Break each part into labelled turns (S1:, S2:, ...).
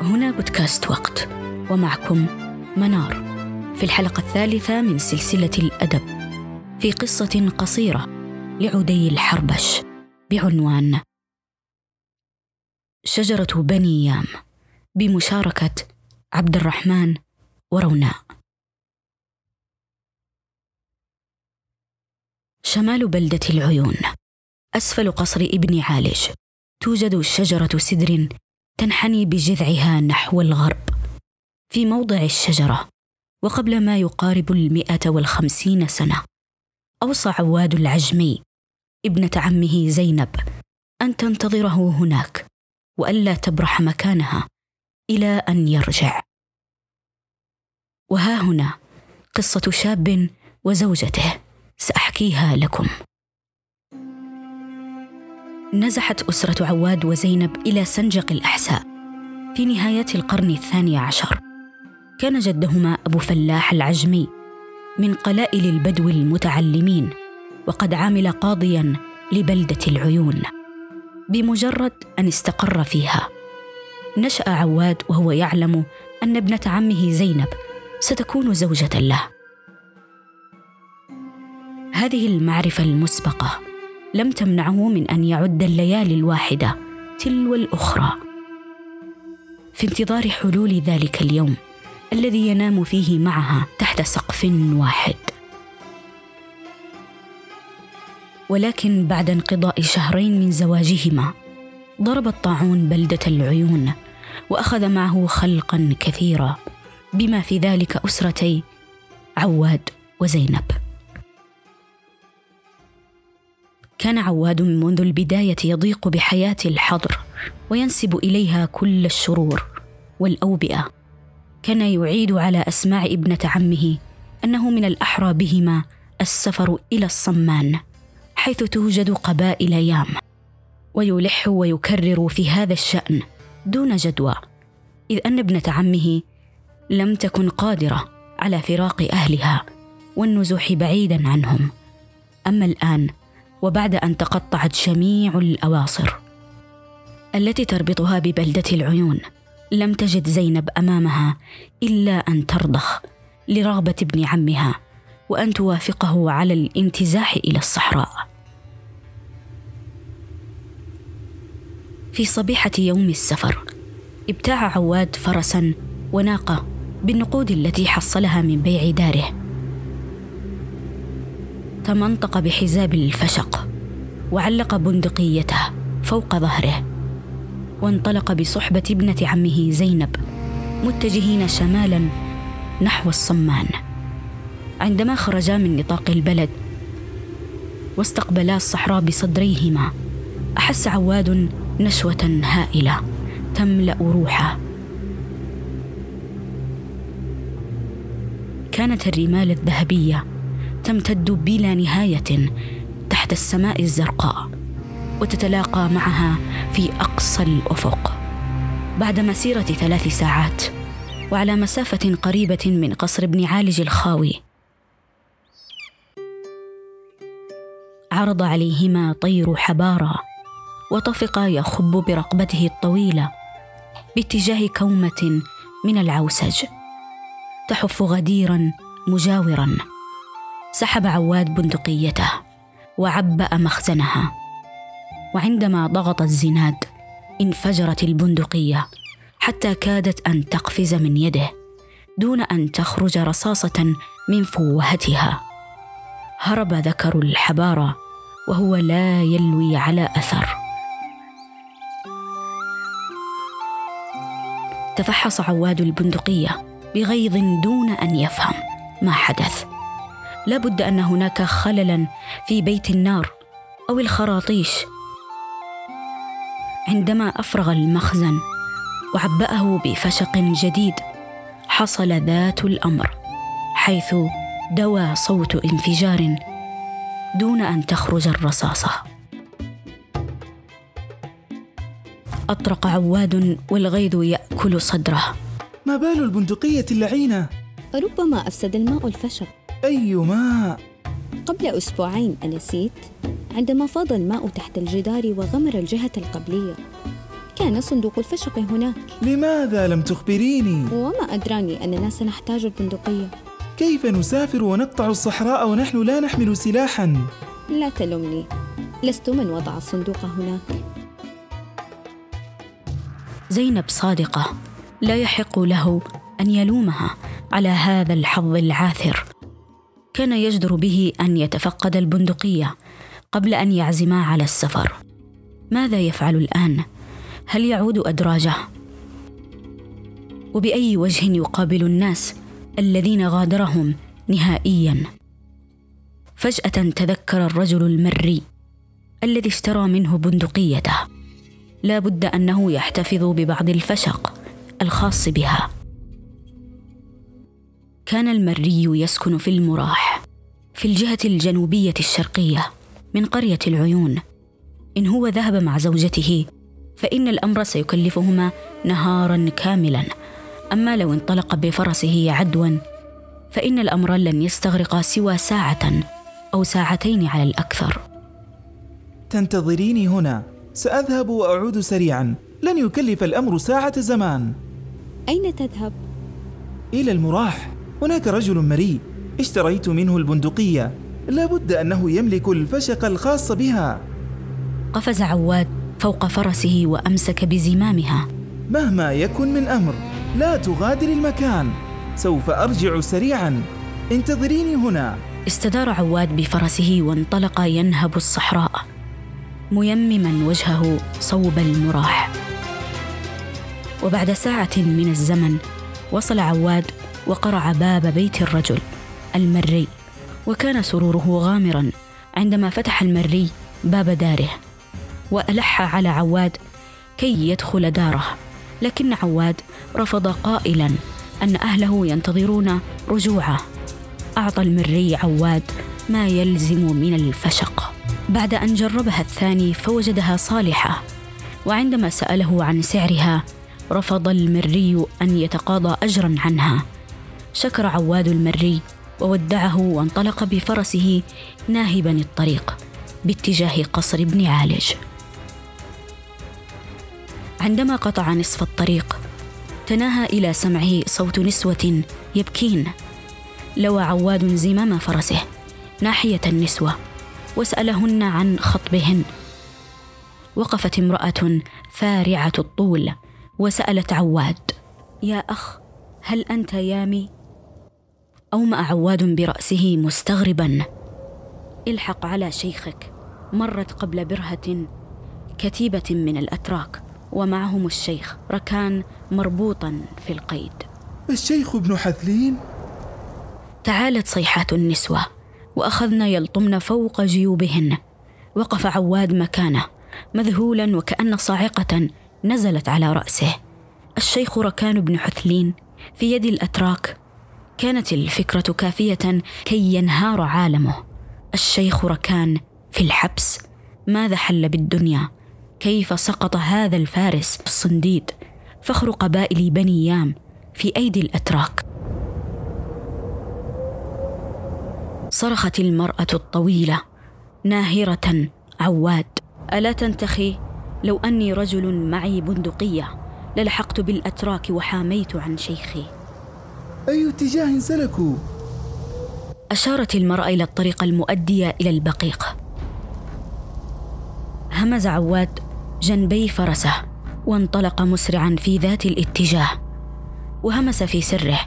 S1: هنا بودكاست وقت ومعكم منار. في الحلقة الثالثة من سلسلة الأدب في قصة قصيرة لعدي الحربش بعنوان شجرة بني يام بمشاركة عبد الرحمن وروناء. شمال بلدة العيون أسفل قصر ابن عالج توجد شجرة سدر تنحني بجذعها نحو الغرب في موضع الشجرة وقبل ما يقارب المئة والخمسين سنة أوصى عواد العجمي ابنة عمه زينب أن تنتظره هناك وألا تبرح مكانها إلى أن يرجع. وها هنا قصة شاب وزوجته سأحكيها لكم. نزحت أسرة عواد وزينب إلى سنجق الأحساء. في نهاية القرن الثاني عشر كان جدهما أبو فلاح العجمي من قلائل البدو المتعلمين وقد عمل قاضيا لبلدة العيون. بمجرد أن استقر فيها نشأ عواد وهو يعلم أن ابنة عمه زينب ستكون زوجة له. هذه المعرفة المسبقة. لم تمنعه من أن يعد الليالي الواحدة تلو الأخرى. في انتظار حلول ذلك اليوم الذي ينام فيه معها تحت سقف واحد. ولكن بعد انقضاء شهرين من زواجهما ضرب الطاعون بلدة العيون وأخذ معه خلقا كثيرا بما في ذلك أسرتي عواد وزينب. كان عواد منذ البداية يضيق بحياة الحضر وينسب إليها كل الشرور والأوبئة. كان يعيد على أسماع ابنة عمه أنه من الاحرى بهما السفر إلى الصمان حيث توجد قبائل يام ويلح ويكرر في هذا الشأن دون جدوى إذ أن ابنة عمه لم تكن قادرة على فراق أهلها والنزوح بعيدا عنهم. أما الآن وبعد أن تقطعت جميع الأواصر التي تربطها ببلدة العيون لم تجد زينب أمامها إلا أن ترضخ لرغبة ابن عمها وأن توافقه على الانتزاح إلى الصحراء. في صبيحة يوم السفر ابتاع عواد فرسا وناقة بالنقود التي حصلها من بيع داره. تمنطق بحزاب الفشق وعلق بندقيته فوق ظهره وانطلق بصحبة ابنة عمه زينب متجهين شمالا نحو الصمان. عندما خرجا من نطاق البلد واستقبلا الصحراء بصدريهما أحس عواد نشوة هائلة تملأ روحه. كانت الرمال الذهبية تمتد بلا نهاية تحت السماء الزرقاء وتتلاقى معها في أقصى الأفق. بعد مسيرة ثلاث ساعات وعلى مسافة قريبة من قصر ابن عالج الخاوي عرض عليهما طير حبارة وطفق يخب برقبته الطويلة باتجاه كومة من العوسج تحف غديرا مجاورا. سحب عواد بندقيته وعبأ مخزنها. وعندما ضغط الزناد انفجرت البندقية حتى كادت أن تقفز من يده دون أن تخرج رصاصة من فوهتها. هرب ذكر الحبارة وهو لا يلوي على أثر. تفحص عواد البندقية بغيظ دون أن يفهم ما حدث. لابد أن هناك خللا في بيت النار أو الخراطيش. عندما أفرغ المخزن وعباه بفشق جديد. حصل ذات الأمر حيث دوى صوت انفجار دون أن تخرج الرصاصة. أطرق عواد والغيظ يأكل صدره.
S2: ما بال البندقية اللعينة؟
S3: ربما أفسد الماء الفشق.
S2: أي ماء؟
S3: قبل أسبوعين أنسيت عندما فاض الماء تحت الجدار وغمر الجهة القبلية. كان صندوق الفشق هناك.
S2: لماذا لم تخبريني؟
S3: وما أدراني أننا سنحتاج البندقية.
S2: كيف نسافر ونقطع الصحراء ونحن لا نحمل سلاحا؟
S3: لا تلمني لست من وضع الصندوق هناك.
S1: زينب صادقة. لا يحق له أن يلومها على هذا الحظ العاثر. كان يجدر به أن يتفقد البندقية قبل أن يعزما على السفر. ماذا يفعل الآن؟ هل يعود أدراجه؟ وبأي وجه يقابل الناس الذين غادرهم نهائيا؟ فجأة تذكر الرجل المري الذي اشترى منه بندقيته. لا بد أنه يحتفظ ببعض الفشق الخاص بها. كان المري يسكن في المراح. في الجهة الجنوبية الشرقية من قرية العيون. إن هو ذهب مع زوجته فإن الأمر سيكلفهما نهارا كاملا. أما لو انطلق بفرسه عدوا فإن الأمر لن يستغرق سوى ساعة أو ساعتين على الأكثر.
S2: تنتظريني هنا. سأذهب وأعود سريعا. لن يكلف الأمر ساعة زمان.
S3: أين تذهب؟
S2: إلى المراح. هناك رجل مريء. اشتريت منه البندقية. لابد أنه يملك الفشق الخاص بها.
S1: قفز عواد فوق فرسه وأمسك بزمامها.
S2: مهما يكن من أمر لا تغادر المكان. سوف أرجع سريعا. انتظريني هنا.
S1: استدار عواد بفرسه وانطلق ينهب الصحراء ميمما وجهه صوب المراح. وبعد ساعة من الزمن وصل عواد وقرع باب بيت الرجل. المري وكان سروره غامرا عندما فتح المري باب داره وألح على عواد كي يدخل داره. لكن عواد رفض قائلا أن أهله ينتظرون رجوعه. أعطى المري عواد ما يلزم من الفشق. بعد أن جربها الثاني فوجدها صالحة وعندما سأله عن سعرها رفض المري أن يتقاضى اجرا عنها. شكر عواد المري وودعه وانطلق بفرسه ناهبا الطريق باتجاه قصر ابن عالج. عندما قطع نصف الطريق تناهى إلى سمعه صوت نسوة يبكين. لوى عواد زمام فرسه ناحية النسوة وسألهن عن خطبهن. وقفت امرأة فارعة الطول وسألت عواد يا أخ هل أنت يامي؟ اوما عواد برأسه مستغربا. الحق على شيخك مرت قبل برهة كتيبة من الأتراك ومعهم الشيخ ركان مربوطا في القيد.
S2: الشيخ ابن حثلين؟
S1: تعالت صيحات النسوة وأخذن يلطمن فوق جيوبهن. وقف عواد مكانه مذهولا وكأن صاعقة نزلت على رأسه. الشيخ ركان بن حثلين في يد الأتراك كانت الفكرة كافية كي ينهار عالمه. الشيخ ركان في الحبس. ماذا حل بالدنيا؟ كيف سقط هذا الفارس الصنديد؟ فخر قبائل بني يام في أيدي الأتراك. صرخت المرأة الطويلة ناهرة عواد. ألا تنتخي؟ لو أني رجل معي بندقية للحقت بالأتراك وحاميت عن شيخي.
S2: أي اتجاه سلكوا؟
S1: أشارت المرأة إلى الطريق المؤدية إلى البقيق همز عواد جنبي فرسه وانطلق مسرعا في ذات الاتجاه وهمس في سره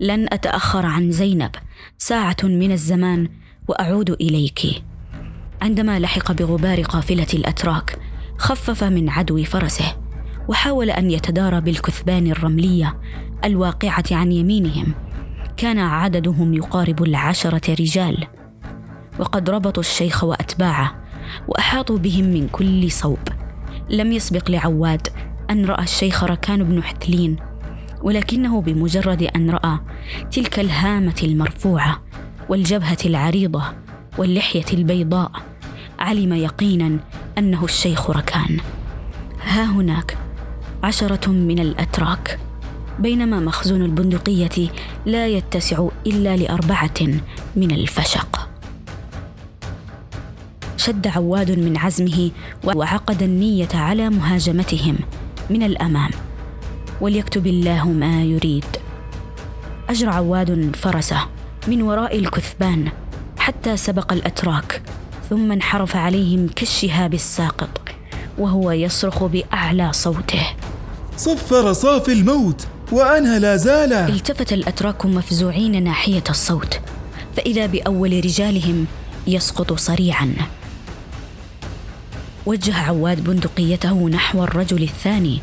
S1: لن أتأخر عن زينب ساعة من الزمان وأعود إليك عندما لحق بغبار قافلة الأتراك خفف من عدو فرسه وحاول أن يتدارى بالكثبان الرملية الواقعة عن يمينهم. كان عددهم يقارب العشرة رجال. وقد ربطوا الشيخ وأتباعه وأحاطوا بهم من كل صوب. لم يسبق لعواد أن رأى الشيخ ركان بن حتلين ولكنه بمجرد أن رأى تلك الهامة المرفوعة والجبهة العريضة واللحية البيضاء علم يقينا أنه الشيخ ركان. ها هناك عشرة من الأتراك. بينما مخزون البندقية لا يتسع إلا لأربعة من الفشق. شد عواد من عزمه وعقد النية على مهاجمتهم من الأمام. وليكتب الله ما يريد. اجرى عواد فرسه من وراء الكثبان حتى سبق الأتراك ثم انحرف عليهم كالشهاب الساقط وهو يصرخ بأعلى صوته.
S2: صفر صافي الموت. وأنا لا زال.
S1: التفت الأتراك مفزوعين ناحية الصوت فإذا بأول رجالهم يسقط صريعا. وجه عواد بندقيته نحو الرجل الثاني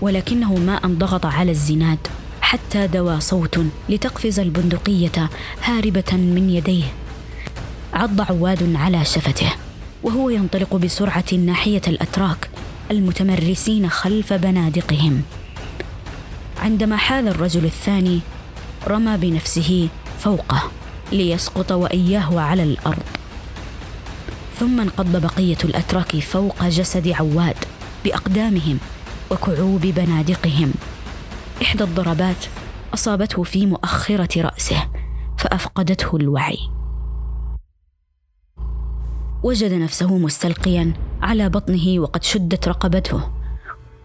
S1: ولكنه ما ان ضغط على الزناد حتى دوى صوت لتقفز البندقية هاربة من يديه. عض عواد على شفته وهو ينطلق بسرعة ناحية الأتراك المتمرسين خلف بنادقهم. عندما حال الرجل الثاني رمى بنفسه فوقه ليسقط وإياه على الأرض. ثم انقض بقية الأتراك فوق جسد عواد بأقدامهم وكعوب بنادقهم. إحدى الضربات أصابته في مؤخرة رأسه فأفقدته الوعي. وجد نفسه مستلقيا على بطنه وقد شدت رقبته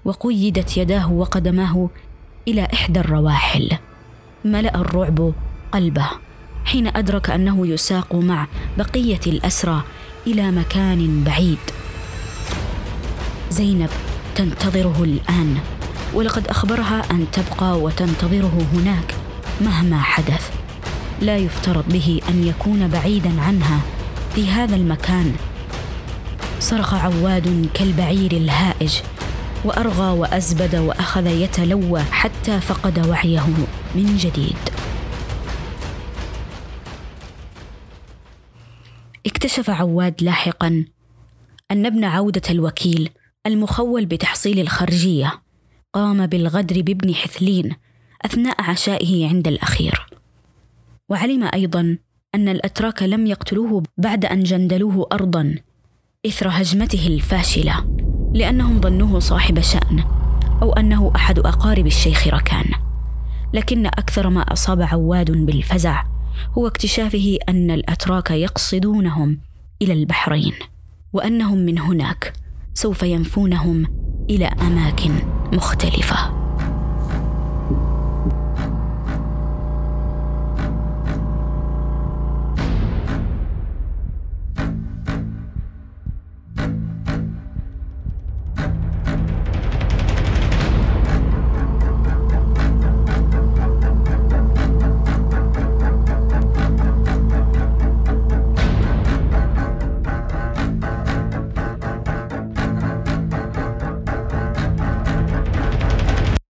S1: وقيدت يداه وقدماه إلى إحدى الرواحل. ملأ الرعب قلبه حين أدرك أنه يساق مع بقية الأسرى إلى مكان بعيد. زينب تنتظره الآن ولقد أخبرها أن تبقى وتنتظره هناك مهما حدث. لا يفترض به أن يكون بعيدا عنها في هذا المكان. صرخ عواد كالبعير الهائج. وأرغى وأزبد وأخذ يتلوى حتى فقد وعيه من جديد. اكتشف عواد لاحقا أن ابن عودة الوكيل المخول بتحصيل الخرجية قام بالغدر بابن حثلين أثناء عشائه عند الأخير. وعلم أيضا أن الأتراك لم يقتلوه بعد أن جندلوه ارضا إثر هجمته الفاشلة. لأنهم ظنوه صاحب شأن أو أنه أحد أقارب الشيخ ركان. لكن أكثر ما أصاب عواد بالفزع هو اكتشافه أن الأتراك يقصدونهم إلى البحرين وأنهم من هناك سوف ينفونهم إلى أماكن مختلفة.